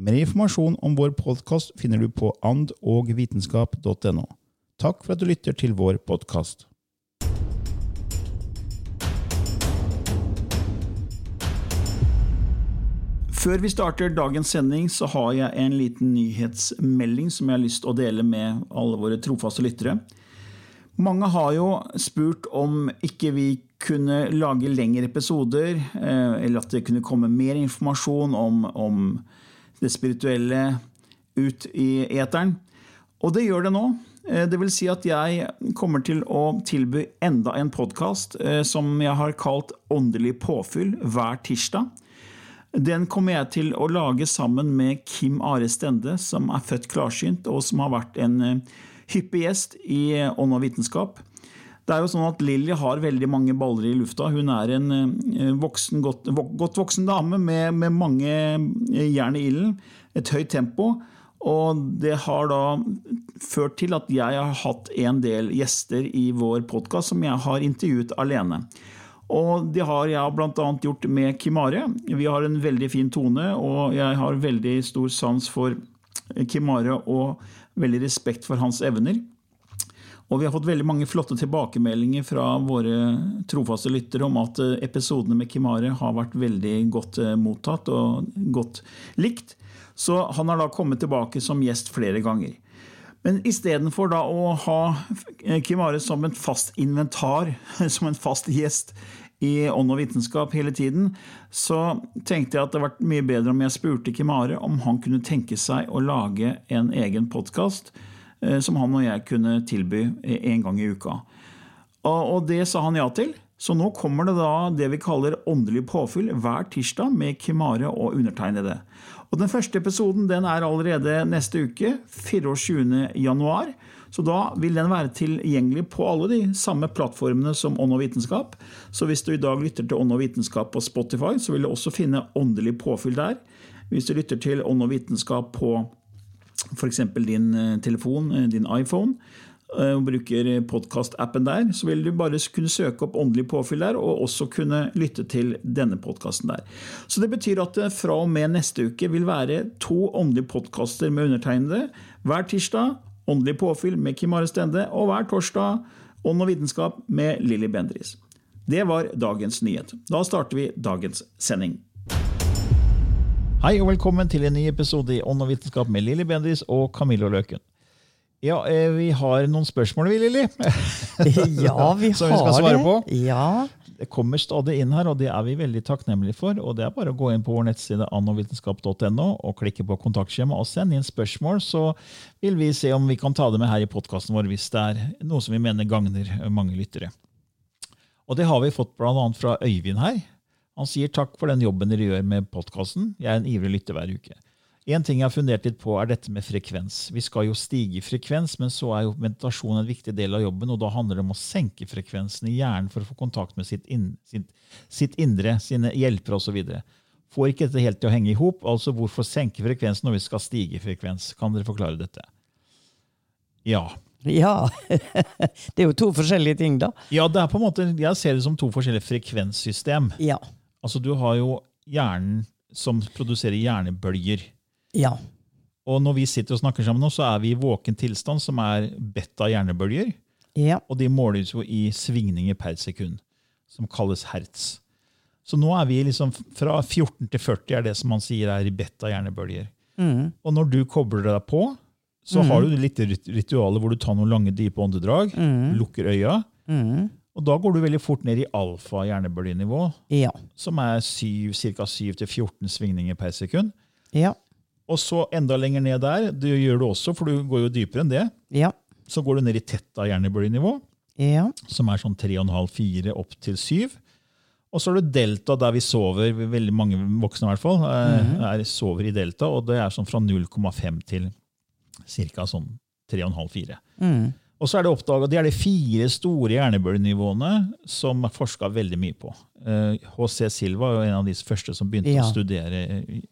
Mer informasjon om vår podkast finner du på andogvitenskap.no. Takk for at du lytter til vår podkast. Før vi starter dagens sending, så har jeg en liten nyhetsmelding som jeg har lyst til å dele med alle våre trofaste lyttere. Mange har jo spurt om ikke vi kunne lage lengre episoder, eh, eller at det kunne komme mer informasjon om, om det spirituelle ut i eteren. Og det gjør det nå. Eh, det vil si at jeg kommer til å tilby enda en podkast eh, som jeg har kalt Åndelig påfyll hver tirsdag. Den kommer jeg til å lage sammen med Kim Are Stende, som er født klarsynt, og som har vært en eh, hyppig gjest i Ånd og vitenskap. Det er jo sånn at Lilly har veldig mange baller i lufta. Hun er en eh, voksen, godt, godt, voksen dame med, med mange eh, jern i ilden. Et høyt tempo. Og det har da ført til at jeg har hatt en del gjester i vår podkast som jeg har intervjuet alene. Og det har jeg bl.a. gjort med Kimare. Vi har en veldig fin tone, og jeg har veldig stor sans for Kimare og veldig respekt for hans evner. Og vi har fått veldig mange flotte tilbakemeldinger fra våre trofaste lyttere om at episodene med Kimare har vært veldig godt eh, mottatt og godt likt. Så han har da kommet tilbake som gjest flere ganger. Men istedenfor å ha Kimare som en fast inventar, som en fast gjest i Ånd og vitenskap hele tiden, så tenkte jeg at det hadde vært mye bedre om jeg spurte Kimare om han kunne tenke seg å lage en egen podkast eh, som han og jeg kunne tilby en gang i uka. Og det sa han ja til. Så nå kommer det da det vi kaller åndelig påfyll hver tirsdag med Kimare og undertegnede. Og Den første episoden den er allerede neste uke, 24. januar. Så da vil den være tilgjengelig på alle de samme plattformene som Ånd og vitenskap. Så hvis du i dag lytter til Ånd og vitenskap på Spotify, så vil du også finne åndelig påfyll der. Hvis du lytter til Ånd og vitenskap på f.eks. din eh, telefon, eh, din iPhone, eh, og bruker podkastappen der, så vil du bare kunne søke opp åndelig påfyll der, og også kunne lytte til denne podkasten der. Så det betyr at det fra og med neste uke vil være to åndelige podkaster med undertegnede hver tirsdag Åndelig påfyll med Kim Are Stende, og hver torsdag Ånd og vitenskap med Lilly Bendris. Det var dagens nyhet. Da starter vi dagens sending. Hei og velkommen til en ny episode i Ånd og vitenskap med Lilly Bendriss og Camillo Løken. Ja, eh, vi har noen spørsmål, vi, Lilly. ja, vi Som vi skal svare det. på. Ja. Det kommer stadig inn her, og det er vi veldig takknemlige for. og Det er bare å gå inn på vår nettside annovitenskap.no og klikke på kontaktskjema og sende inn spørsmål, så vil vi se om vi kan ta det med her i podkasten vår hvis det er noe som vi mener gagner mange lyttere. Og det har vi fått bl.a. fra Øyvind her. Han sier takk for den jobben dere gjør med podkasten. Jeg er en ivrig lytter hver uke. En ting jeg har fundert litt på, er dette med frekvens. Vi skal jo stige i frekvens, men så er jo meditasjon en viktig del av jobben, og da handler det om å senke frekvensen i hjernen for å få kontakt med sitt, in sitt, sitt indre, sine hjelpere osv. Får ikke dette helt til å henge i hop. Altså, hvorfor senke frekvensen når vi skal stige i frekvens? Kan dere forklare dette? Ja. Ja. Det er jo to forskjellige ting, da. Ja, det er på en måte, Jeg ser det som to forskjellige frekvenssystem. Ja. Altså, Du har jo hjernen som produserer hjernebølger. Ja. Og når vi sitter og snakker sammen nå, så er vi i våken tilstand, som er beta-hjernebølger. Ja. Og de måles jo i svingninger per sekund, som kalles hertz. Så nå er vi liksom fra 14 til 40 er det som man sier er i beta-hjernebølger. Mm. Og når du kobler deg på, så har du litt ritualer hvor du tar noen lange, dype åndedrag, lukker øya, Mm. Og da går du veldig fort ned i alfa-hjernebølgenivå, Ja. som er ca. 7-14 svingninger per sekund. Ja. Og så enda lenger ned der, det gjør du også, for du går jo dypere enn det, Ja. så går du ned i tetta-hjernebølgenivå, Ja. som er sånn 3,5-4 opp til 7. Og så har du delta, der vi sover, veldig mange voksne i hvert fall, er, er, sover i delta, og det er sånn fra 0,5 til ca. sånn 3,5-4. Mm. Og så er det oppdaget, Det er de fire store hjernebølgenivåene som er forska veldig mye på. Eh, H.C. Silva er jo en av de første som begynte Ja. å studere eh,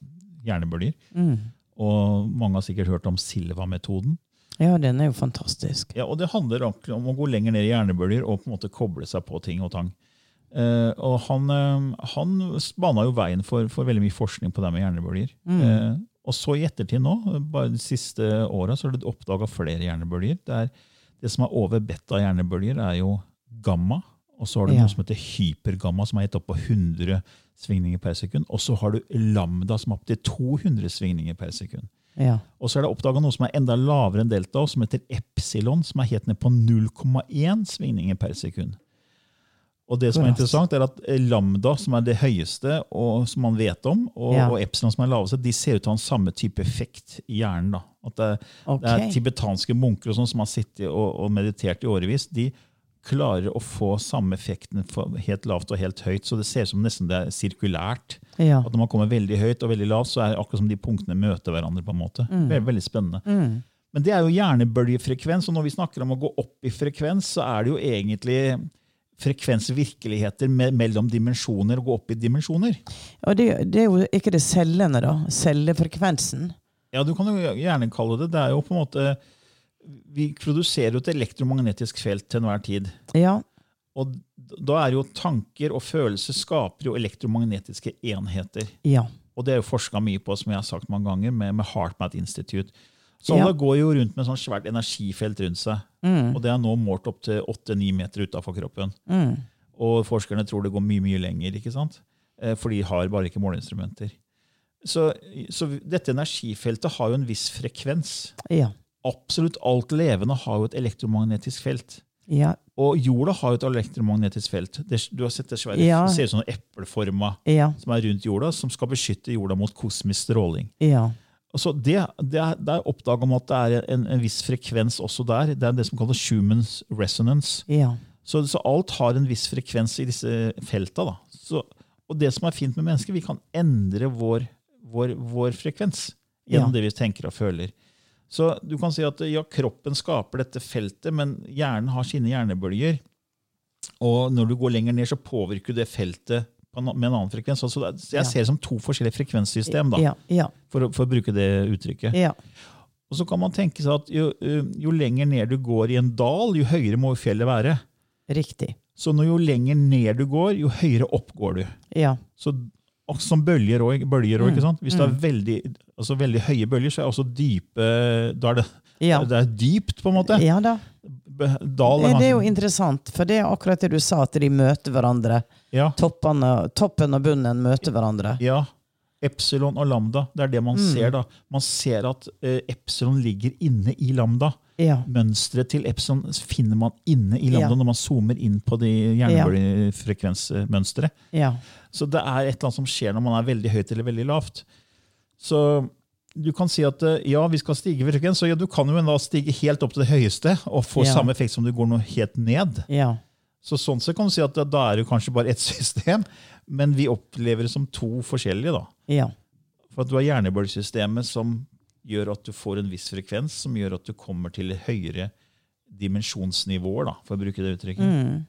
hjernebølger. Mm. Og mange har sikkert hørt om Silva-metoden. ja, den er jo fantastisk. Ja, og Det handler om å gå lenger ned i hjernebølger og på en måte koble seg på ting og tang. Uh, og han, uh, han bana jo veien for, for veldig mye forskning på det med hjernebølger. Eh, og så i ettertid nå, bare de siste åra, så har du oppdaga flere hjernebølger. Det, er, det som er over beta-hjernebølger, er jo gamma. Og så har du Ja. noe som heter hypergamma, som er gitt opp på 100 svingninger per sekund. Og så har du lambda, som er opptil 200 svingninger per sekund. Ja. Og så er det oppdaga noe som er enda lavere enn delta, og som heter epsilon, som er helt ned på 0,1 svingninger per sekund. Og det som er interessant, er at lambda, som er det høyeste, og som man vet om, og, Ja. og epsilon, som er laveste, de ser ut til å ha en samme type effekt i hjernen. da. At det, okay. det er tibetanske munker og sånn som har sittet og, og meditert i årevis. De klarer å få samme effekten helt lavt og helt høyt, så det ser ut som nesten det er sirkulært. Ja. At når man kommer veldig høyt og veldig lavt, så er det akkurat som de punktene møter hverandre. på en måte. Veldig, veldig spennende. Mm. Men det er jo hjernebølgefrekvens, og når vi snakker om å gå opp i frekvens, så er det jo egentlig frekvensvirkeligheter me mellom dimensjoner, og gå opp i dimensjoner. Ja, det, det er jo ikke det cellene, da. Cellefrekvensen. Ja, du kan jo gjerne kalle det. Det er jo på en måte Vi produserer jo et elektromagnetisk felt til enhver tid. Ja. Og da er jo tanker og følelser skaper jo elektromagnetiske enheter. Ja. Og det er jo forska mye på, som jeg har sagt mange ganger, med, med HeartMath Institute. Så Ja. alle går jo rundt med sånn svært energifelt rundt seg. Mm. Og det er nå målt opp til 8-9 meter utafor kroppen. Mm. Og forskerne tror det går mye mye lenger, ikke sant? Eh, for de har bare ikke måleinstrumenter. Så, så dette energifeltet har jo en viss frekvens. Ja. Absolutt alt levende har jo et elektromagnetisk felt. Ja. Og jorda har jo et elektromagnetisk felt. Det, du har sett det svære, Ja. ser ut som en epleforma Ja. som er rundt jorda, som skal beskytte jorda mot kosmisk stråling. Ja. Altså det, det, er, det er oppdaga om at det er en, en viss frekvens også der. Det er det som kalles human resonance. Ja. Så, så alt har en viss frekvens i disse felta. Da. Så, og det som er fint med mennesker, vi kan endre vår, vår, vår frekvens gjennom Ja. det vi tenker og føler. Så du kan si at ja, kroppen skaper dette feltet, men hjernen har sine hjernebølger. Og når du går lenger ned, så påvirker det feltet med en annen frekvens. Altså, så jeg ser det som to forskjellige frekvenssystem, da, for, for å bruke det uttrykket. Ja. Og så kan man tenke seg at jo, eh, jo lenger ned du går i en dal, jo høyere må fjellet være. Riktig. Så når jo lenger ned du går, jo høyere opp går du. Ja. Så som bølger òg. Mm? Hvis det er veldig, altså veldig høye bølger, så er også dype Da er det, Ja. det er dypt, på en måte. ja da. Dal Det er jo interessant, for det er akkurat det du sa, at de møter hverandre. ja, Toppene, toppen og bunnen møter hverandre. ja. Epsilon og lambda. Det er det man Mm. ser. da. Man ser at uh, epsilon ligger inne i lambda. Ja. Mønsteret til epsilon finner man inne i lambda Ja. når man zoomer inn på de hjernebølgefrekvensmønsteret. Ja. Så det er et eller annet som skjer når man er veldig høyt eller veldig lavt. Så du kan si at eh, ja, vi skal stige i trykken, så ja, du kan jo da stige helt opp til det høyeste og få Ja. samme effekt som du går noe helt ned. Ja. Så sånn sett kan du si at da er det kanskje bare ett system, men vi opplever det som to forskjellige. da. Ja. For at du har hjernebølgesystemet som gjør at du får en viss frekvens, som gjør at du kommer til høyere dimensjonsnivåer, da, for å bruke det uttrykket. Mm.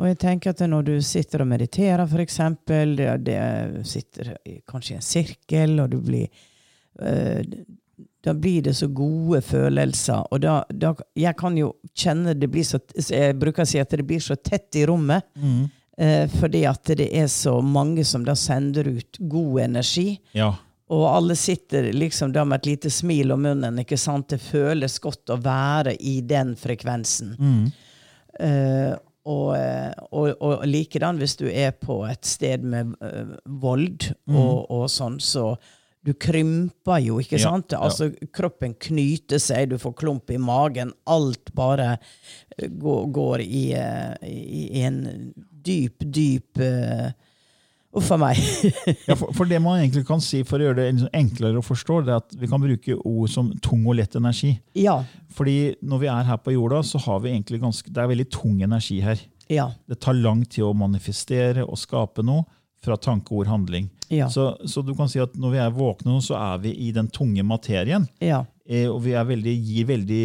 Og jeg tenker at når du sitter og mediterer, eksempel, det, det sitter kanskje i en sirkel, og du blir eh, da blir det så gode følelser. Og da, da Jeg kan jo kjenne det blir så Jeg bruker å si at det blir så tett i rommet. Eh, fordi at det er så mange som da sender ut god energi. Ja. Og alle sitter liksom da med et lite smil om munnen. ikke sant? Det føles godt å være i den frekvensen. Eh, og, eh, og, og likedan hvis du er på et sted med eh, vold og, og sånn, så du krymper jo, ikke Ja, sant? ja. Altså, kroppen knyter seg, du får klump i magen. Alt bare eh, går, går i, i, i en dyp, dyp uh, Uff a meg. Ja, for, for det man egentlig kan si for å gjøre det liksom enklere å forstå, det er at vi kan bruke ord som tung og lett energi. ja. Fordi når vi er her på jorda, så har vi egentlig ganske, det er veldig tung energi her. Ja. Det tar lang tid å manifestere og skape noe fra tanke, ord, handling. Ja. Så, så du kan si at når vi er våkne, nå, så er vi i den tunge materien. Ja. Eh, og vi er veldig, gir veldig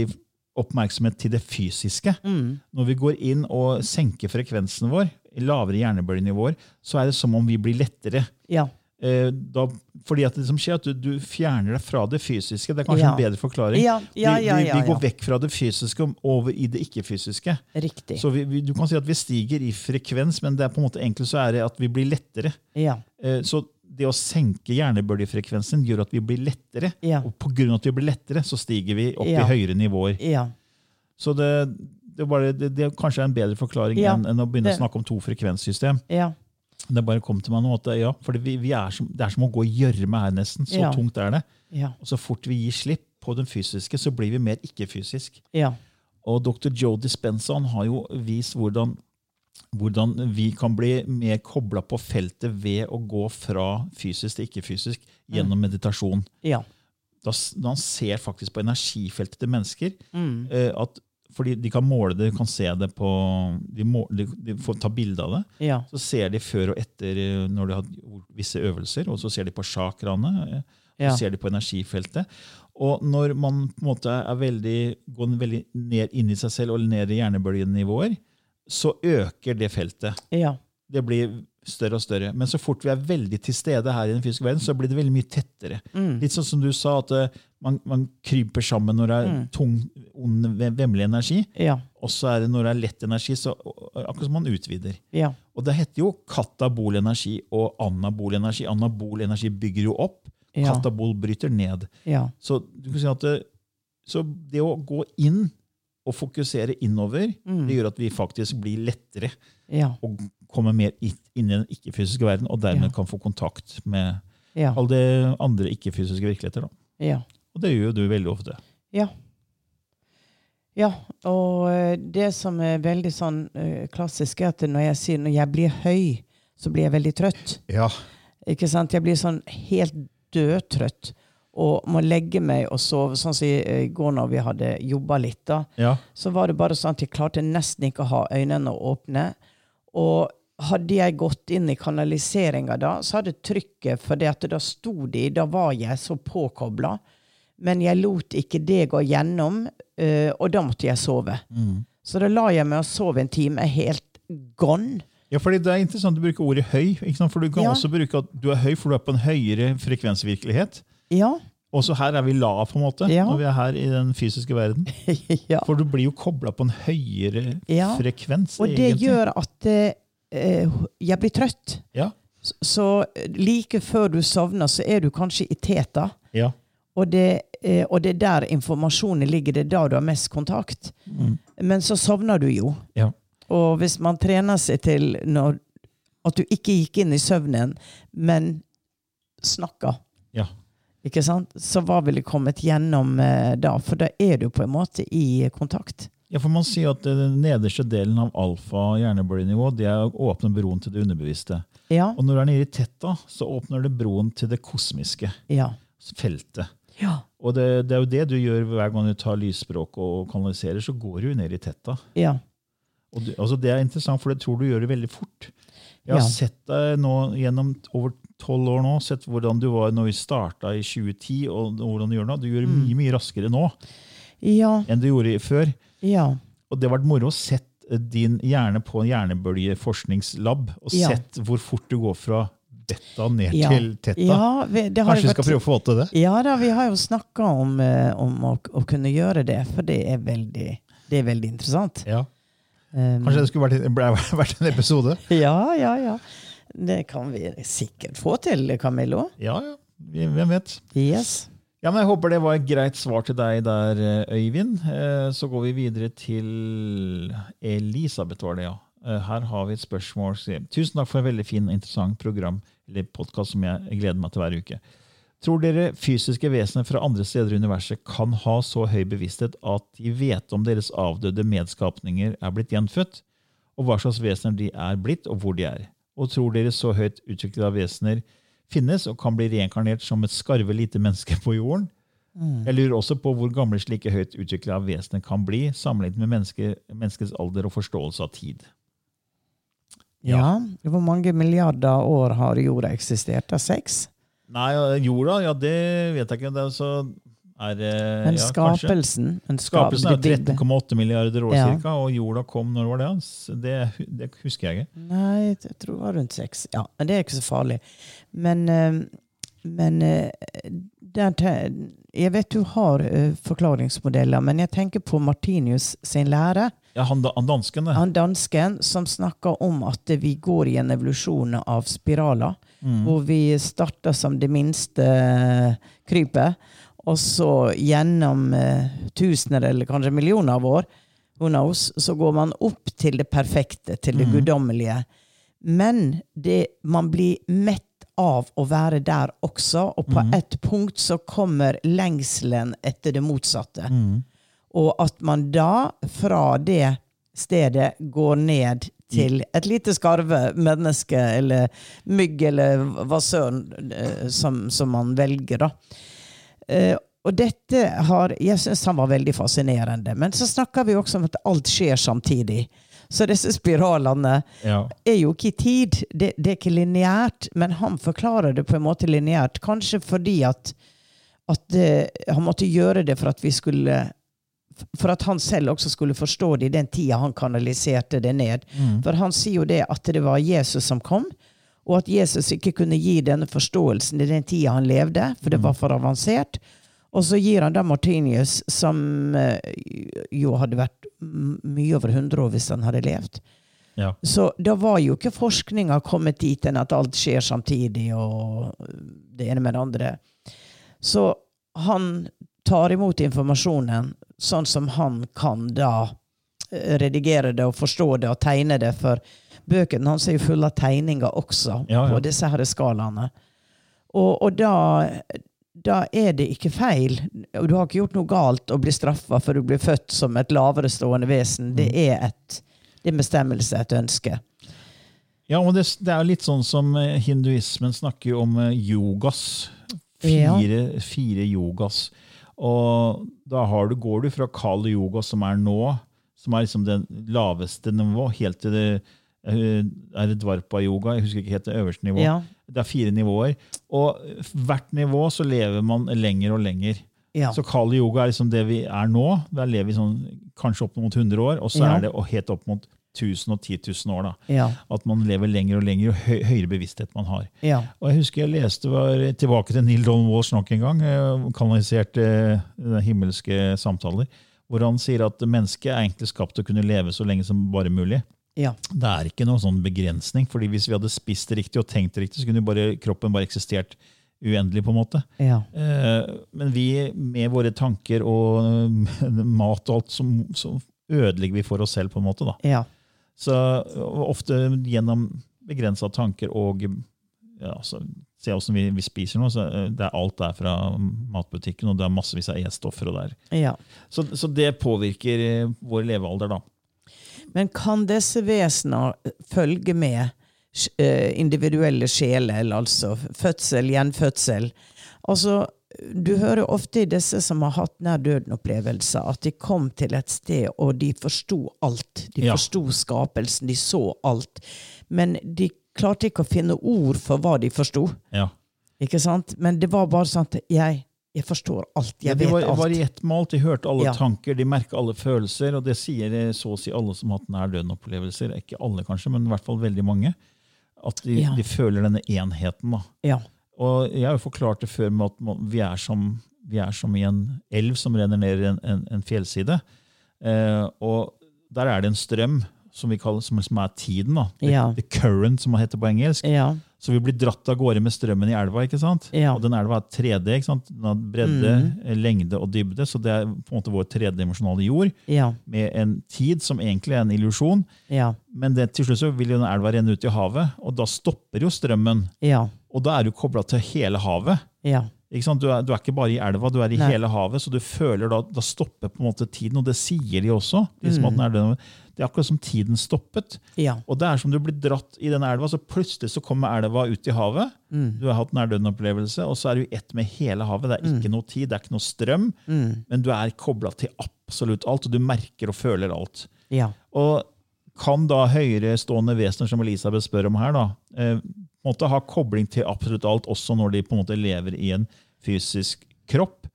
oppmerksomhet til det fysiske. Mm. Når vi går inn og senker frekvensen vår, lavere hjernebølgenivåer, så er det som om vi blir lettere. Ja. Eh, da, fordi at det som skjer, at du, du fjerner deg fra det fysiske. Det er kanskje Ja. en bedre forklaring. Ja, ja, vi, vi, vi går vekk fra det fysiske og over i det ikke-fysiske. Riktig. Så vi, du kan si at vi stiger i frekvens, men det er på en måte enkelt så er det at vi blir lettere. Ja. Eh, Så det å senke hjernebølgefrekvensen gjør at vi blir lettere. Og av at vi blir lettere, så stiger vi opp i høyere nivåer. Ja. Så det, det, bare, det, det er kanskje en bedre forklaring Ja, enn, enn å begynne å snakke om to frekvenssystem. Ja. Det bare kom til meg nå at ja, for vi, vi er som, det er som å gå i gjørme her nesten. Så Ja. tungt er det. Ja. Og så fort vi gir slipp på den fysiske, så blir vi mer ikke-fysisk. Ja. Og dr. Joe Dispenza har jo vist hvordan, hvordan vi kan bli mer kobla på feltet ved å gå fra fysisk til ikke-fysisk gjennom meditasjon. Ja. Da, da han ser faktisk på energifeltet til mennesker. Mm. eh, at, fordi de kan måle det, de kan se det på De, må, de, de får ta bilde av det. Ja. Så ser de før og etter eh, når de har gjort visse øvelser, og så ser de på chakraene. eh, Ja. Så ser de på energifeltet. Og når man på en måte er veldig, går veldig ned inn i seg selv og ned i hjernebølgenivåer, så øker det feltet. Ja. Det blir større og større. Men så fort vi er veldig til stede her i den fysiske verden, så blir det veldig mye tettere. Mm. Litt sånn som du sa, at eh, man, man kryper sammen når det er Mm. tung, ond, vemmelig energi. Ja. Og så er det når det er lett energi, så akkurat som man utvider. Ja. Og det heter jo katabol energi og anabol energi. Anabol energi bygger jo opp. Ja. Katabol bryter ned. Ja. Så du kan si det, så det å gå inn og fokusere innover, Mm. det gjør at vi faktisk blir lettere Ja. og kommer mer inn i den ikke-fysiske verden, og dermed Ja. kan få kontakt med Ja. alle de andre ikke-fysiske virkeligheter. Da. Ja. Og det gjør jo du veldig ofte. Ja. Ja, og eh, det som er veldig sånn eh, klassisk, er at når jeg sier når jeg blir høy, så blir jeg veldig trøtt. Ja. Ikke sant? Jeg blir sånn helt dødtrøtt og må legge meg og sove. Sånn som i i går når vi hadde jobba litt, da, Ja. så var det bare sånn at jeg klarte nesten ikke å ha øynene åpne. Og hadde jeg gått inn i kanaliseringa da, så hadde trykket For det at da sto de, da var jeg så påkobla. Men jeg lot ikke det gå gjennom, eh, og da måtte jeg sove. Så da la jeg meg og sov en time helt gone. Ja, fordi Det er interessant å bruke ordet høy. Ikke sant? For Du kan Ja. også bruke at du er høy, for du er på en høyere frekvensvirkelighet. Ja. Også her er vi lav, på en måte, Ja. når vi er her i den fysiske verden. ja. For du blir jo kobla på en høyere Ja. frekvens. Og det egentlig. gjør at eh, jeg blir trøtt. Ja. Så, så like før du sovner, så er du kanskje i teta. Ja. Og det, eh, og det er der informasjonen ligger. Det er da du har mest kontakt. Men så sovner du jo. Ja. Og hvis man trener seg til når, at du ikke gikk inn i søvnen, men snakka, Ja. ikke sant? så hva ville kommet gjennom eh, da? For da er du på en måte i kontakt. Ja, for man sier at den nederste delen av alfa hjernebølgenivå det åpner broen til det underbevisste. Ja. Og når du er nede i tetta, så åpner det broen til det kosmiske Ja. feltet. Ja. Og det, det er jo det du gjør hver gang du tar lysspråk og kanaliserer, så går du ned i tetta. Ja. Og du, altså det er interessant, for jeg tror du gjør det veldig fort. Jeg har Ja. sett deg nå gjennom over tolv år nå, sett hvordan du var når vi starta i 2010, og hvordan du gjør nå. Du gjør det Mm. mye mye raskere nå Ja. enn du gjorde før. Ja. Og det har vært moro å sett din hjerne på en hjernebølgeforskningslab, og sett hvor fort du går fra dette ned til teta. Ja, vi, det har Kanskje vi skal prøve å få til det? Ja da, vi har jo snakka om, eh, om å, å kunne gjøre det, for det er veldig, det er veldig interessant. Ja. Um, Kanskje det skulle vært, vært en episode? Ja, ja, ja. Det kan vi sikkert få til, Camillo. Ja, ja. Hvem vet? Yes. Ja, men Jeg håper det var et greit svar til deg der, eh, Øyvind. Eh, Så går vi videre til Elisabeth, var det, ja. Eh, Her har vi et spørsmål. Tusen takk for en veldig fin, og interessant program, eller podkast som jeg gleder meg til hver uke. Tror dere fysiske vesener fra andre steder i universet kan ha så høy bevissthet at de vet om deres avdøde medskapninger er blitt gjenfødt, og hva slags vesener de er blitt, og hvor de er? Og tror dere så høyt utviklede vesener finnes og kan bli reinkarnert som et skarve lite menneske på jorden? Jeg lurer også på hvor gamle slike høyt utvikla vesener kan bli, sammenlignet med menneske, menneskets alder og forståelse av tid. Ja. Hvor mange milliarder år har jorda eksistert? Da? Seks? Nei, jorda, ja, det vet jeg ikke. Det er så er, det- Men ja, skapelsen en Skapelsen er det 13,8 milliarder år Ja. cirka, og jorda kom når var det? Det, det husker jeg ikke. Nei, jeg tror det var rundt seks. Ja, men det er ikke så farlig. Men, eh, men eh, der, Jeg vet du har eh, forklaringsmodeller, men jeg tenker på Martinius sin lære. Ja, han, han dansken, det. Han dansken som snakker om at vi går i en evolusjon av spiraler. Hvor vi starter som det minste eh, krypet, og så gjennom eh, tusener eller kanskje millioner av år who knows, så går man opp til det perfekte, til det guddommelige. Men det, man blir mett av å være der også, og på et punkt så kommer lengselen etter det motsatte. Og at man da, fra det stedet, går ned til et lite skarve menneske, eller mygg, eller hva søren eh, som, som man velger, da. Eh, og dette har Jeg syns han var veldig fascinerende. Men så snakker vi også om at alt skjer samtidig. Så disse spiralene Ja. er jo ikke i tid. Det, det er ikke lineært, men han forklarer det på en måte lineært. Kanskje fordi at, at det, han måtte gjøre det for at vi skulle For at han selv også skulle forstå det i den tida han kanaliserte det ned. For han sier jo det at det var Jesus som kom, og at Jesus ikke kunne gi denne forståelsen i den tida han levde, for det var for avansert. Og så gir han da Martinius, som eh, jo hadde vært mye over 100 år hvis han hadde levd. Ja. Så da var jo ikke forskninga kommet dit enn at alt skjer samtidig, og det ene med det andre. Så han tar imot informasjonen sånn som han kan da eh, redigere det og forstå det og tegne det, for bøkene hans er jo fulle av tegninger også Ja, ja. på disse her skalaene. Og, og da, da er det ikke feil. Du har ikke gjort noe galt å bli straffa for du blir født som et lavere stående vesen. Det Mm. er et det er en bestemmelse, et ønske. Ja, og det, det er litt sånn som eh, hinduismen snakker om yogas. yogas. Ja. Fire, fire yogas. Og da har du, går du fra kali yoga, som er nå, som er liksom det laveste nivå, helt til det eh, er det dvarpa-yoga. Jeg husker ikke helt det øverste nivået. Ja. Det er fire nivåer. Og hvert nivå så lever man lenger og lenger. Ja. Så kali yoga er liksom det vi er nå. Der lever vi sånn, kanskje opp mot 100 år, og så Ja. er det helt opp mot 1000 og 10 000 år. da. Ja. At man lever lenger og lenger, og høy, høyere bevissthet man har. Ja. Og jeg husker jeg leste var tilbake til Neil Donald Walsh nok en gang, eh, kanaliserte eh, himmelske samtaler, hvor han sier at mennesket er egentlig skapt til å kunne leve så lenge som bare mulig. Ja. Det er ikke noen sånn begrensning, fordi hvis vi hadde spist riktig og tenkt riktig, så kunne bare, kroppen bare eksistert uendelig. på en måte. Ja. Eh, Men vi, med våre tanker og eh, mat og alt, så, så ødelegger vi for oss selv. på en måte da. Ja. Så ofte gjennom begrensa tanker og ja, så, se hvordan vi, vi spiser nå, så eh, det er alt der fra matbutikken, og det er massevis av E-stoffer. og der. ja. Så, så det påvirker vår levealder, da. Men kan disse vesener følge med eh, individuelle sjeler, altså fødsel, gjenfødsel? Altså, du hører ofte i disse som har hatt nær døden-opplevelser, at de kom til et sted og de forsto alt. De Ja. forsto skapelsen, de så alt. Men de klarte ikke å finne ord for hva de forsto. Ja. Ikke sant? Men det var bare sånn at jeg, jeg forstår alt. Jeg ja, vet var, var i ett alt. De hørte alle Ja. tanker, de merka alle følelser. Og det sier eh, så å si alle som har hatt nær døden-opplevelser. Ikke alle, kanskje, men i hvert fall veldig mange. At de, Ja. de føler denne enheten. Og jeg har jo forklart det før med at vi er som, vi er som i en elv som renner ned en, en, en fjellside. Eh, og der er det en strøm som vi kaller, som som er tiden. da. The, Ja. the current, som det heter på engelsk. Ja. Så vi blir dratt av gårde med strømmen i elva. ikke sant? Ja. Og den elva er 3D. ikke sant? Den har bredde, mm. lengde og dybde. Så det er på en måte vår tredimensjonale jord Ja. med en tid som egentlig er en illusjon. Ja. Men det, til slutt så vil jo den elva renne ut i havet, og da stopper jo strømmen. Ja. Og da er du kobla til hele havet. Ja. Ikke sant? Du, er, du er ikke bare i elva, du er i Nei. hele havet, så du føler da, da stopper på en måte tiden. Og det sier de også. De som Mm. at den er død. Det er akkurat som tiden stoppet. Ja. Og det er som du blir dratt i den elva, så plutselig så kommer elva ut i havet. Mm. Du har hatt nær-døden-opplevelse, og så er du i ett med hele havet. Det er Mm. ikke noe tid, det er ikke noe strøm, men du er kobla til absolutt alt, og du merker og føler alt. Ja. Og kan da høyerestående vesener, som Elisabeth spør om her, da, eh, på ha kobling til absolutt alt, også når de på en måte lever i en fysisk kropp,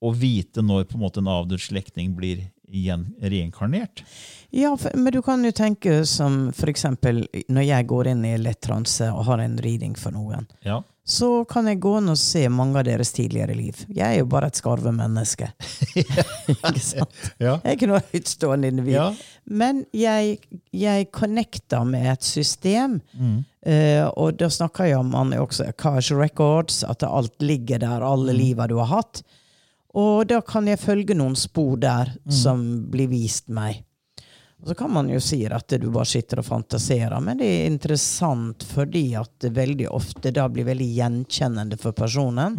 og vite når på en måte en avdød slektning blir reinkarnert? Ja, for, men du kan jo tenke som eksempel når jeg går inn i lett transe og har en reading for noen, Ja. så kan jeg gå inn og se mange av deres tidligere liv. Jeg er jo bare et skarvemenneske. ikke sant? Ja. Jeg er ikke noe høytstående individ. Ja. Men jeg, jeg connecter med et system. Eh, og da snakker jeg om man også Akash Records, at alt ligger der, alle liva du har hatt. Og da kan jeg følge noen spor der som blir vist meg. Og så kan man jo si at du bare sitter og fantaserer, men det er interessant fordi at det veldig ofte da blir veldig gjenkjennende for personen.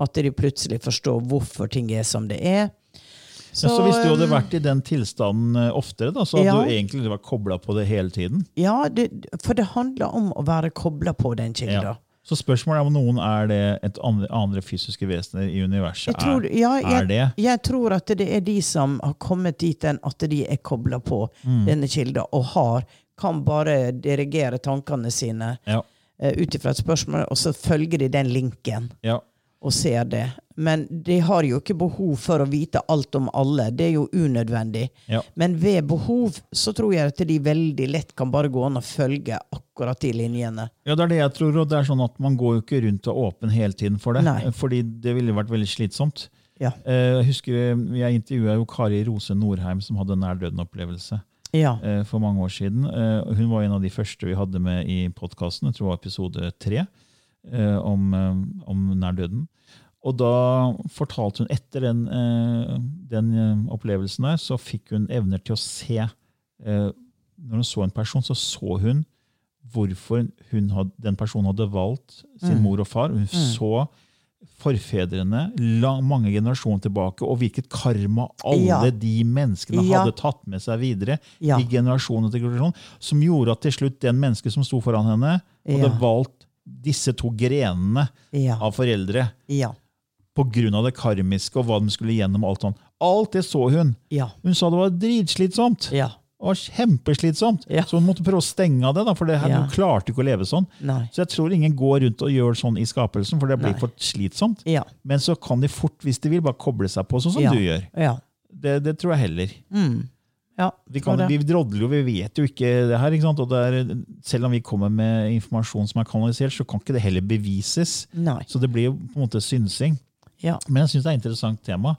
At de plutselig forstår hvorfor ting er som det er. Så, så hvis du hadde um, vært i den tilstanden eh, oftere, da, så hadde Ja. du egentlig vært kobla på det hele tiden? Ja, det, for det handler om å være kobla på den kilda. Ja. Så spørsmålet er om noen er det et andre, andre fysiske vesener i universet. Tror, er, ja, er jeg, det? jeg tror at det er de som har kommet dit enn at de er kobla på Mm. denne kilda, og har, kan bare dirigere tankene sine Ja. uh, ut ifra et spørsmål, og så følger de den linken ja. og ser det. Men de har jo ikke behov for å vite alt om alle. Det er jo unødvendig. Ja. Men ved behov så tror jeg at de veldig lett kan bare gå an og følge akkurat de linjene. Ja, det er det jeg tror, og det er sånn at man går jo ikke rundt og åpen hele tiden for det. Nei. Fordi det ville vært veldig slitsomt. Ja. Eh, Jeg husker jeg intervjua jo Kari Rose Norheim, som hadde nær døden-opplevelse Ja. eh, for mange år siden. Eh, Hun var en av de første vi hadde med i podkasten, jeg tror det var episode tre, om, om nær døden. Og da fortalte hun etter den, eh, den eh, opplevelsen der, så fikk hun evner til å se eh, Når hun så en person, så så hun hvorfor hun had, den personen hadde valgt sin Mm. mor og far. Hun så forfedrene lang, mange generasjoner tilbake, og hvilket karma alle Ja. de menneskene Ja. hadde tatt med seg videre Ja. i generasjon etter generasjon, som gjorde at til slutt den mennesket som sto foran henne, hadde valgt disse to grenene Ja. av foreldre Ja. Av det karmiske og hva de skulle gjennom. Alt sånt. Alt det så hun. Ja. Hun sa det var dritslitsomt. Ja. Det var kjempeslitsomt. Ja. Så hun måtte prøve å stenge av det, da, for det her, Ja. hun klarte ikke å leve sånn. Nei. Så jeg tror ingen går rundt og gjør sånn i skapelsen, for det blir Nei. for slitsomt. Ja. Men så kan de fort, hvis de vil, bare koble seg på, sånn som du gjør. Ja. Det, det tror jeg heller. Mm. Ja. Vi, kan, vi drodler jo, vi vet jo ikke det her. Ikke? Og det er, selv om vi kommer med informasjon som er kanalisert, så kan ikke det heller bevises. Nei. Så det blir jo på en måte synsing. Ja. Men jeg syns det er et interessant tema.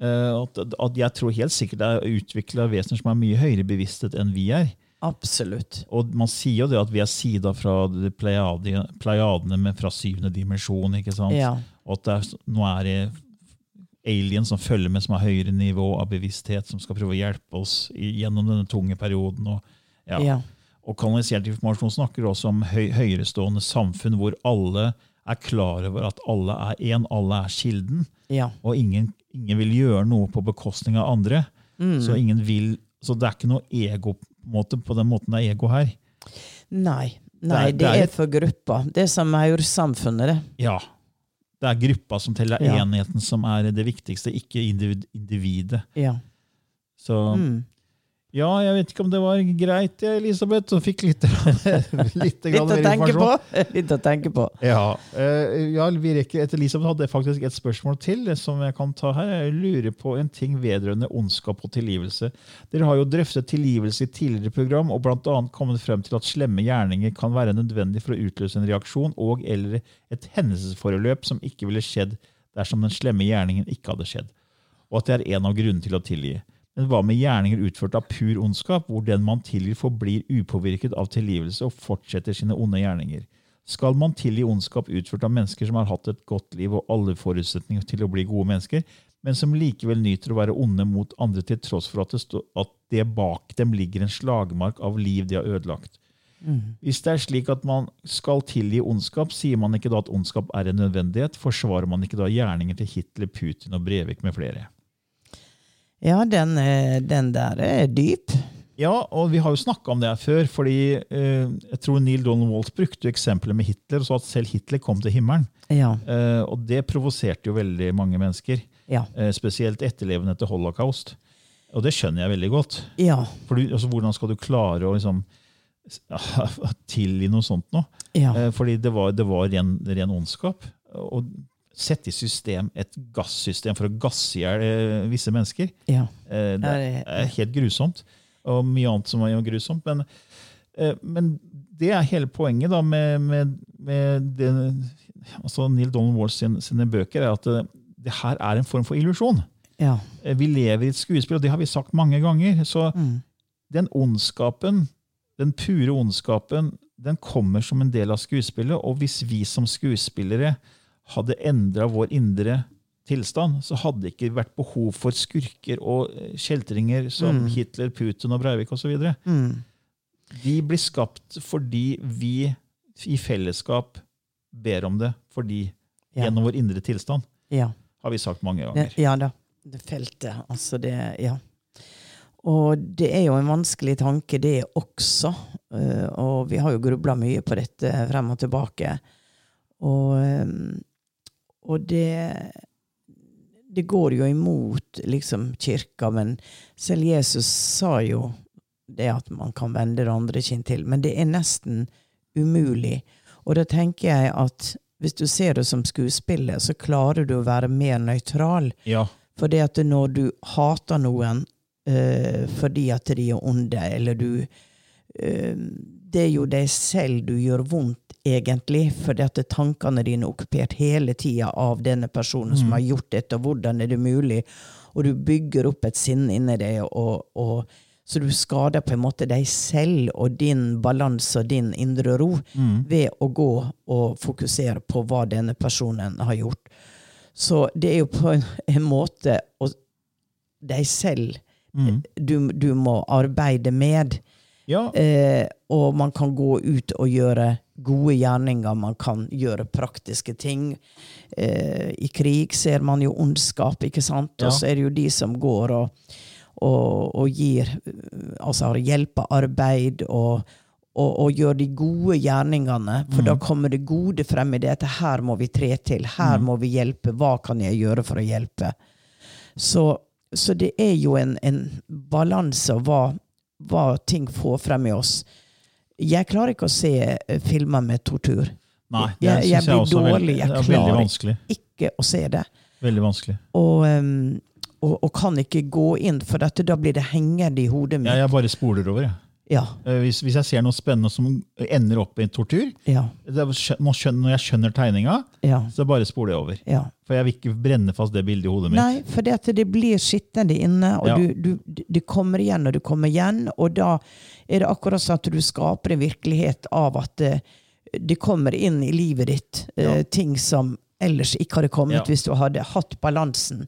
Eh, at, at jeg tror helt sikkert det er utvikla vesener som er mye høyere bevissthet enn vi er. Absolutt. Og man sier jo det at vi er sida fra pleiadene men fra syvende dimensjon. ikke sant? Ja. Og at det er, nå er det alien som følger med, som har høyere nivå av bevissthet, som skal prøve å hjelpe oss gjennom denne tunge perioden. Og, ja. Ja. og kanalisert informasjon snakker også om høy, høyerestående samfunn hvor alle er klar over at alle er én, alle er kilden, Ja. og ingen, ingen vil gjøre noe på bekostning av andre. Mm. Så, ingen vil, så det er ikke noe ego måte, på den måten det er ego her. Nei. Nei, Det er- det det er er for gruppa. Det er som maursamfunnet, det. Ja. Det er gruppa som teller, er Ja. enheten som er det viktigste, ikke individ, individet. Ja. Så Mm. Ja, jeg vet ikke om det var greit, Elisabeth, og fikk litt, litt, Litt å tenke på! Litt å tenke på. Ja, eh, ja vi rekker, etter Elisabeth hadde faktisk et spørsmål til eh, som jeg kan ta her. Jeg lurer på en ting vedrørende ondskap og tilgivelse. Dere har jo drøftet tilgivelse i tidligere program og annet kommet frem til at slemme gjerninger kan være nødvendig for å utløse en reaksjon og eller et hendelsesforløp som ikke ville skjedd dersom den slemme gjerningen ikke hadde skjedd, og at det er en av grunnene til å tilgi. Hva med gjerninger utført av pur ondskap, hvor den man tilgir forblir upåvirket av tilgivelse og fortsetter sine onde gjerninger? Skal man tilgi ondskap utført av mennesker som har hatt et godt liv og alle forutsetninger til å bli gode mennesker, men som likevel nyter å være onde mot andre til tross for at det, stå, at det bak dem ligger en slagmark av liv de har ødelagt? Hvis det er slik at man skal tilgi ondskap, sier man ikke da at ondskap er en nødvendighet? Forsvarer man ikke da gjerninger til Hitler, Putin og Brevik med flere? Ja, den, eh, den der er dyp. Ja, og vi har jo snakka om det her før. fordi eh, jeg tror Neil Donald Walt brukte eksempelet med Hitler og sa at selv Hitler kom til himmelen. Ja. Eh, og det provoserte jo veldig mange mennesker. Ja. Eh, spesielt etterlevende etter holocaust. Og det skjønner jeg veldig godt. Ja. For du, altså, Hvordan skal du klare å liksom, tilgi noe sånt nå? Ja. Eh, fordi det var, det var ren, ren ondskap. Å sette i system et gassystem for å gasse i hjel eh, visse mennesker, ja. eh, det er helt grusomt. Og mye annet som er grusomt. Men, eh, men det er hele poenget da med, med, med det, altså Neil Donald Walls sine, sine bøker, er at det, det her er en form for illusjon. Ja. Vi lever i et skuespill, og det har vi sagt mange ganger. Så Mm. den ondskapen, den pure ondskapen, den kommer som en del av skuespillet. Og hvis vi som skuespillere hadde endra vår indre tilstand, så hadde det ikke vært behov for skurker og eh, kjeltringer som Hitler, Putin og Breivik osv. Mm. De blir skapt fordi vi i fellesskap ber om det, fordi Ja. gjennom vår indre tilstand, ja. har vi sagt mange Ja, ganger. ja da. Det feltet. Altså det Ja. Og det er jo en vanskelig tanke, det også. Eh, og vi har jo grubla mye på dette frem og tilbake. Og, eh, og det Det går jo imot liksom kirka, men selv Jesus sa jo det at man kan vende det andre kinn til. Men det er nesten umulig. Og da tenker jeg at hvis du ser det som skuespiller, så klarer du å være mer nøytral. Ja, For det at når du hater noen eh, fordi at de er onde, eller du eh, Det er jo deg selv du gjør vondt, egentlig, fordi at tankene dine er okkupert hele tida av denne personen som har gjort dette, og hvordan er det mulig? Og du bygger opp et sinn inni deg, og, og, så du skader på en måte deg selv og din balanse og din indre ro ved å gå og fokusere på hva denne personen har gjort. Så det er jo på en, en måte å, deg selv du, du må arbeide med. ja Eh, og man kan gå ut og gjøre gode gjerninger, man kan gjøre praktiske ting. Eh, I krig ser man jo ondskap, ikke sant? Og så er det jo de som går og, og, og gir Altså har hjelpearbeid og, og, og gjør de gode gjerningene. For da kommer det gode frem i det at her må vi tre til, her må vi hjelpe, hva kan jeg gjøre for å hjelpe? Så, så det er jo en, en balanse av hva, hva ting får frem i oss. Jeg klarer ikke å se eh, filmer med tortur. Nei, det Jeg- jeg jeg blir er dårlig, jeg er veldig klarer vanskelig. Ikke å se det. Veldig vanskelig. Og, um, og, og kan ikke gå inn, for dette, da blir det hengende i hodet mitt. Ja, jeg bare spoler over. Jeg. Ja, Eh, Hvis, hvis jeg ser noe spennende som ender opp i tortur, ja, skjønne, når jeg skjønner tegninga, ja. så bare spoler jeg over. ja. For jeg vil ikke brenne fast det bildet i hodet mitt. Nei, for det, det blir sittende inne, og du, du, det kommer igjen og du kommer igjen. Og da er det akkurat sånn at du skaper en virkelighet av at det, det kommer inn i livet ditt eh, Ja. ting som ellers ikke hadde kommet hvis du hadde hatt balansen.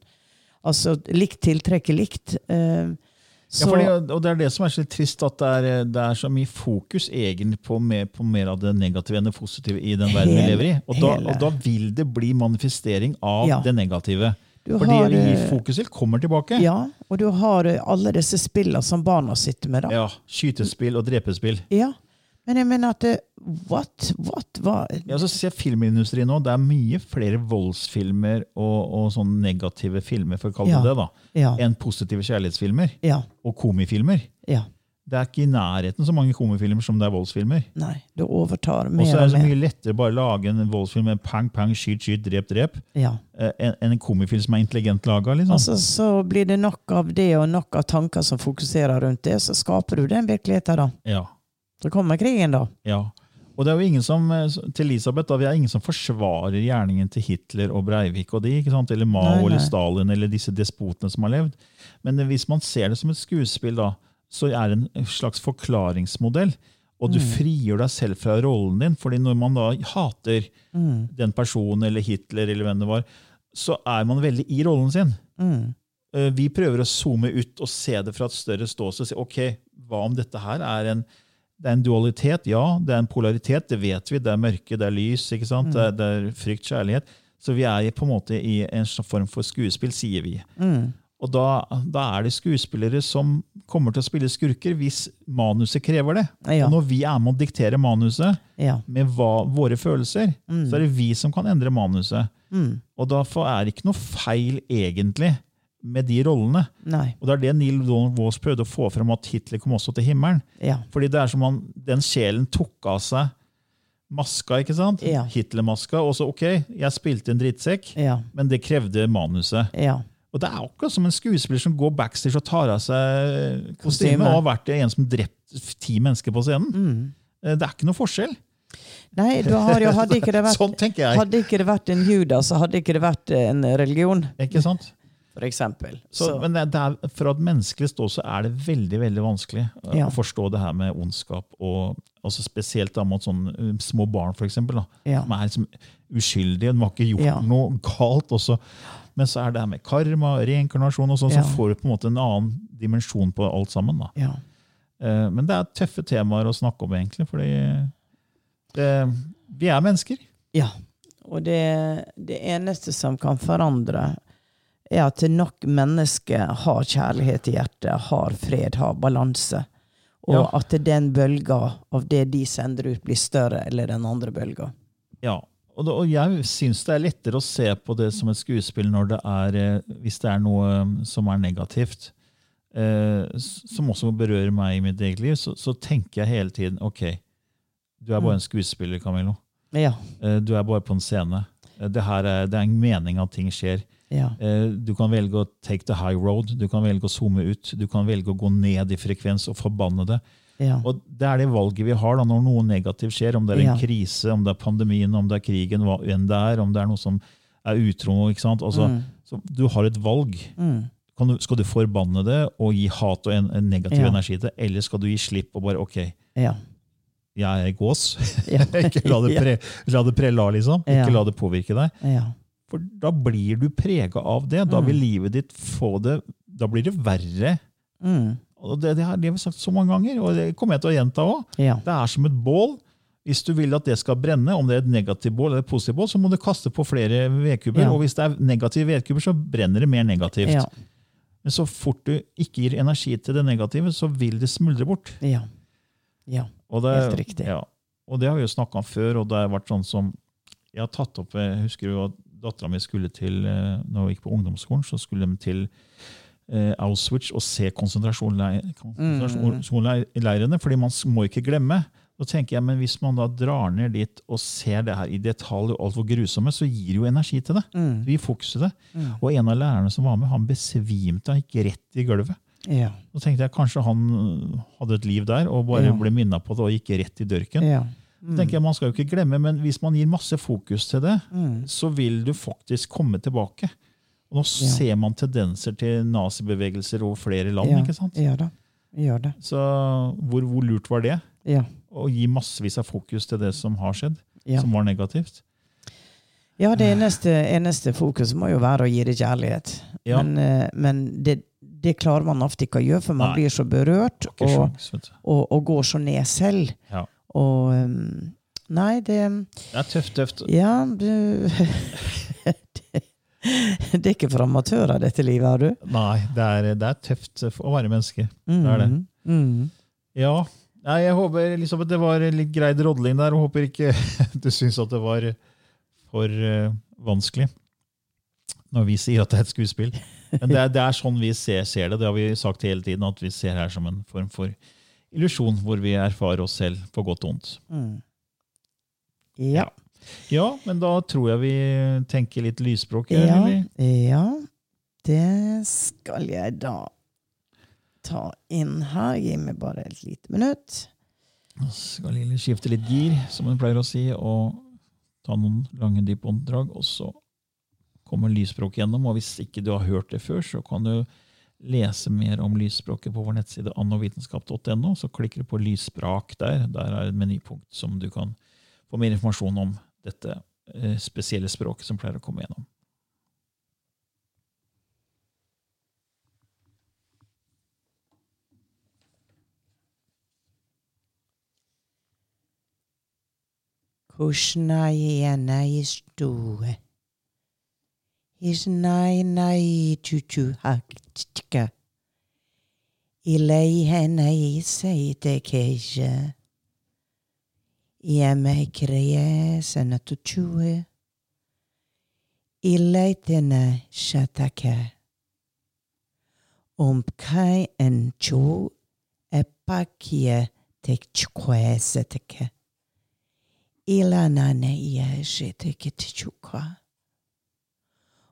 Altså likt tiltrekker likt. Eh, Ja, fordi, og Det er det som er så trist, at det er, det er så mye fokus egentlig på mer, på mer av det negative enn det positive i den verden vi lever i. Og da, og da vil det bli manifestering av Ja. det negative. Du Fordi har, eh, fokuset kommer tilbake. ja, og du har eh, alle disse spillene som barna sitter med. da. Ja, Skytespill og drepespill. Ja, men jeg mener at det, what? What? Hva? Ja, så ser filmindustrien nå, Det er mye flere voldsfilmer og, og sånne negative filmer for å kalle Ja. det da, Ja. enn positive kjærlighetsfilmer Ja. og komifilmer. Ja. Det er ikke i nærheten så mange komifilmer som det er voldsfilmer. Nei, det overtar mer Og så er det så mye lettere bare å lage en voldsfilm med pang, pang, skyt, skyt, drep, drep, Ja. eh, enn en komifilm som er intelligent laga. Liksom. Altså, så blir det nok av det og nok av tanker som fokuserer rundt det, så skaper du den virkeligheten da. ja, Så kommer krigen da. ja. Og det er jo ingen som, eh, til Elisabeth, da, vi er ingen som forsvarer gjerningen til Hitler og Breivik og de, ikke sant? eller Mao Nei, nei. eller Stalin eller disse despotene som har levd. Men hvis man ser det som et skuespill, da, så er det en slags forklaringsmodell. Og Mm. du frigjør deg selv fra rollen din. fordi når man da hater Mm. den personen eller Hitler eller hvem det var, så er man veldig i rollen sin. Mm. Eh, Vi prøver å zoome ut og se det fra et større ståsted. si, ok, Hva om dette her er en, det er en dualitet? Ja, det er en polaritet. Det vet vi. Det er mørke, det er lys, ikke sant? Det, er, det er frykt, kjærlighet. Så vi er på en måte i en form for skuespill, sier vi. Mm. Og da, da er det skuespillere som kommer til å spille skurker hvis manuset krever det. Ja. Og når vi er med å diktere manuset Ja. med hva, våre følelser, så er det vi som kan endre manuset. Mm. Og da er det ikke noe feil egentlig med de rollene. Nei. Og det er det Neil Donald Walsh prøvde å få frem, at Hitler kom også til himmelen. Ja. Fordi det er som om den sjelen tok av seg maska, ikke sant? Ja. Hitler-maska. Og så, ok, jeg spilte en drittsekk, Ja. men det krevde manuset. Ja. Og det er akkurat som en skuespiller som går backstage og tar av seg kostyme, og har vært en som drept ti mennesker på scenen. Mm. Eh, Det er ikke noe forskjell. Nei, jo, hadde, ikke det vært, Sånn hadde ikke det vært en judas, så hadde ikke det vært en religion, Ikke sant? For eksempel. Så, Så, men er, fra et menneskelig ståsted er det veldig veldig vanskelig eh, Ja. å forstå det her med ondskap. og altså Spesielt da mot sånne eh, små barn, eksempel, Ja. som er liksom uskyldige. De har ikke gjort Ja. noe galt. Også. Men så er det her med karma, reinkarnasjon, og sånn, Ja. så får du på en måte en annen dimensjon på alt sammen. da. ja. Eh, Men det er tøffe temaer å snakke om, egentlig. fordi det, vi er mennesker. ja. Og det, det eneste som kan forandre, er at nok mennesker har kjærlighet i hjertet, har fred, har balanse. Og Ja. at den bølga av det de sender ut, blir større eller den andre bølga. Ja, og, det, og jeg syns det er lettere å se på det som et skuespill det er, eh, hvis det er noe eh, som er negativt, eh, som også berører meg i mitt eget liv, så, så tenker jeg hele tiden ok, du er bare en skuespiller, Camillo. Ja. Eh, du er bare på en scene. Eh, det, er, det er en mening at ting skjer. Ja. Eh, du kan velge å take the high road, du kan velge å zoome ut, du kan velge å gå ned i frekvens og forbanne det. Ja. Og det er det valget vi har da, når noe negativt skjer. Om det er en Ja. krise, om det er pandemien, om det er krigen, hva enn det er. Om det er noe som er utro. ikke sant? Altså, Mm. så Du har et valg. Mm. Kan du, skal du forbanne det og gi hat og en, en negativ energi til det, eller skal du gi slipp og bare ok, Ja. jeg er gås. Ikke la det, pre, la det liksom. Ikke la det påvirke deg. ja. For da blir du prega av det. Da vil livet ditt få det Da blir det verre. Mm. Og det, det har det har vi sagt så mange ganger, og det kommer jeg til å gjenta òg. ja. Det er som et bål. Hvis du vil at det skal brenne, om det er et negativt bål eller et positivt bål, så må du kaste på flere vedkubber. Ja. Og hvis det er negative vedkubber, så brenner det mer negativt. Ja. Men så fort du ikke gir energi til det negative, så vil det smuldre bort. Ja. ja. Og det, Helt riktig. Ja. Og det har vi jo snakka om før, og det har vært sånn som Jeg har tatt opp Jeg husker jo at dattera mi skulle til eh, Når hun gikk på ungdomsskolen, så skulle de til eh, Auschwitz og se konsentrasjonsleirene. konsentrasjonsleirene, fordi man må ikke glemme. Da tenker jeg, men Hvis man da drar ned dit og ser det her i detalj, og alt hvor grusomme, så gir det jo energi til det. Mm. Det gir fokus til det. Og en av lærerne som var med, han besvimte. Han gikk rett i gulvet. Ja. Da tenkte jeg kanskje han øh, hadde et liv der og bare Ja. ble minna på det og gikk rett i dørken. ja. Så tenker jeg Man skal jo ikke glemme, men hvis man gir masse fokus til det, Mm. så vil du faktisk komme tilbake. Og nå Ja. ser man tendenser til nazibevegelser over flere land. ja. ikke sant? Ja da. Gjør det. Så hvor, hvor lurt var det? Ja. Å gi massevis av fokus til det som har skjedd, som var negativt. Ja, det eneste, eneste fokuset må jo være å gi det kjærlighet. Ja. Men, eh, men det, det klarer man ofte ikke å gjøre, for man Nei. blir så berørt og, sjans, og, og går så ned selv. Ja. Og um, Nei, det Det er tøft, tøft. Ja, du det, det er ikke for amatører, dette livet, har du? Nei, det er, det er tøft å være menneske. Det er det. Mm. Ja, Nei, Jeg håper Elisabeth, det var litt grei drodling der, og håper ikke du syns at det var for uh, vanskelig når vi sier at det er et skuespill. Men det er, det er sånn vi ser, ser, det. Det har vi sagt hele tiden, at vi ser her som en form for illusjon hvor vi erfarer oss selv på godt og vondt. Mm. Ja. Ja, men da tror jeg vi tenker litt lysspråk. Ja, Lilly. ja, det skal jeg da ta inn her. Gi meg bare et lite minutt. Da skal Lilly skifte litt gir, som hun pleier å si, og ta noen lange dype åndedrag. Og så kommer lysspråk gjennom. Og hvis ikke du har hørt det før, så kan du lese mer om lysspråket på vår nettside annovitenskap.no. Så klikker du på lysspråk der. Der er et menypunkt som du kan få mer informasjon om dette eh, spesielle språket som pleier å komme gjennom. i istue. Isnai nai chuchu haktika. Ilei henai seite keja. Iame kreye sanatuchue. Ilei tena shataka. Umpkai en chu epakie tek chkweseteke. Ilana ne yeshete kitichuka.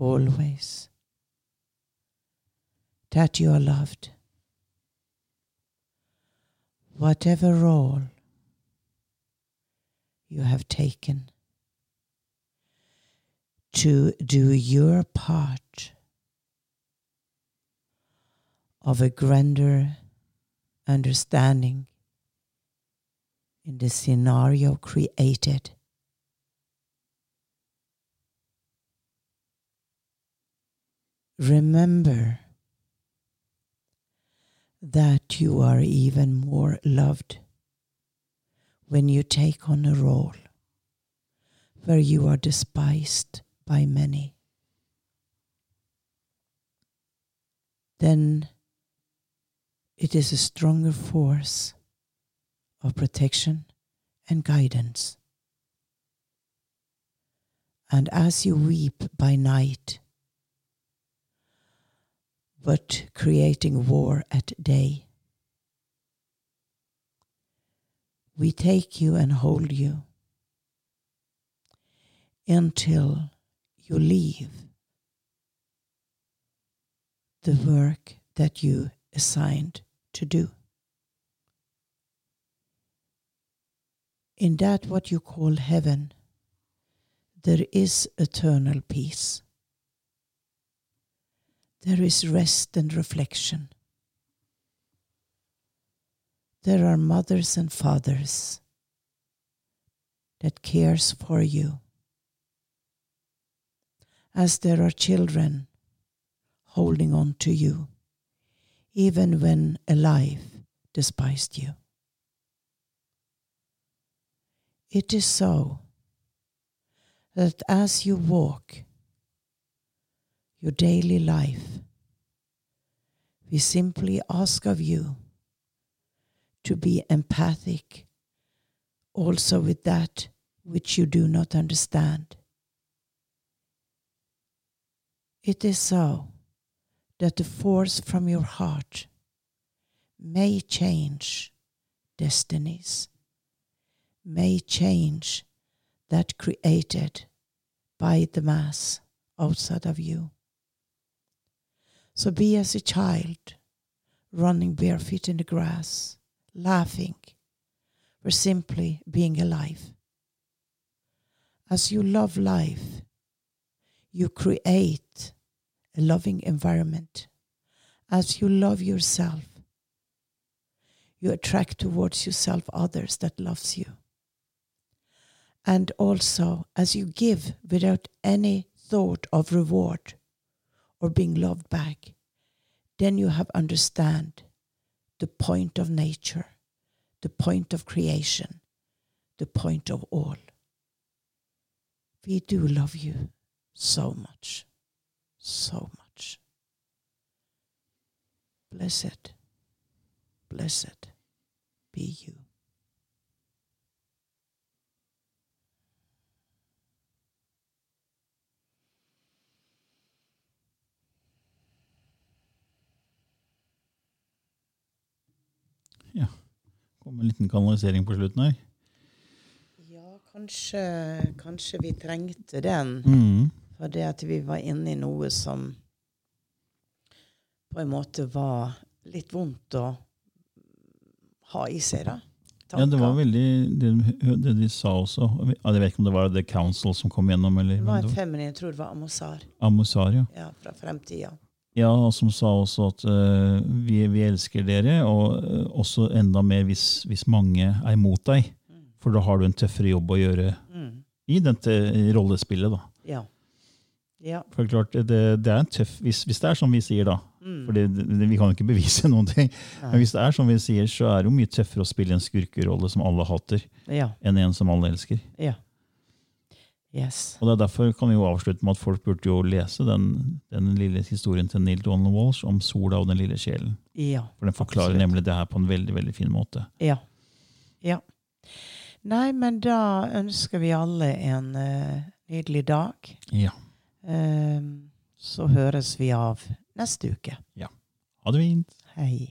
always that you are loved. Whatever role you have taken to do your part of a grander understanding in the scenario created remember that you are even more loved when you take on a role where you are despised by many. Then it is a stronger force of protection and guidance. And as you weep by night, but creating war at day. We take you and hold you until you leave the work that you assigned to do. In that what you call heaven, there is eternal peace there is rest and reflection. There are mothers and fathers that cares for you. As there are children holding on to you, even when alive despised you. It is so that as you walk your daily life. We simply ask of you to be empathic also with that which you do not understand. It is so that the force from your heart may change destinies, may change that created by the Mass outside of you. So be as a child, running barefoot in the grass, laughing, or simply being alive. As you love life, you create a loving environment. As you love yourself, you attract towards yourself others that loves you. And also, as you give without any thought of reward or being loved back, then you have understand the point of nature, the point of creation, the point of all. We do love you so much, so much. Blessed, blessed be you. Kom en liten kanalisering på slutten her. Ja, kanskje, kanskje vi trengte den. Mm. det at vi var inne i noe som på en måte var litt vondt å ha i seg, da. Ja, det var veldig det, det de sa også. Jeg vet ikke om det var The Council som kom gjennom. Eller, Det var et feminin, jeg tror det var Amosar. Amosar, ja. Ja, fra fremtida. Ja, og som sa også at uh, vi, vi elsker dere, og uh, også enda mer hvis, hvis mange er imot deg. For da har du en tøffere jobb å gjøre Mm. i dette rollespillet. da. Ja. Ja. For det klart, det, det er en tøff, hvis, hvis det er som vi sier, da. Mm. For det, det, vi kan jo ikke bevise noen ting. Men hvis det er som vi sier, så er det jo mye tøffere å spille en skurkerolle som alle hater, Ja. enn en som alle elsker. Ja. Yes. Og det er Derfor kan vi jo avslutte med at folk burde jo lese den, den lille historien til Neil Donald Walsh om sola og den lille sjelen. Ja. For den forklarer Absolutt. nemlig det her på en veldig veldig fin måte. Ja. Ja. Nei, men da ønsker vi alle en uh, nydelig dag. Ja. Ehm, så høres vi av neste uke. Ja. Ha det fint! Hei.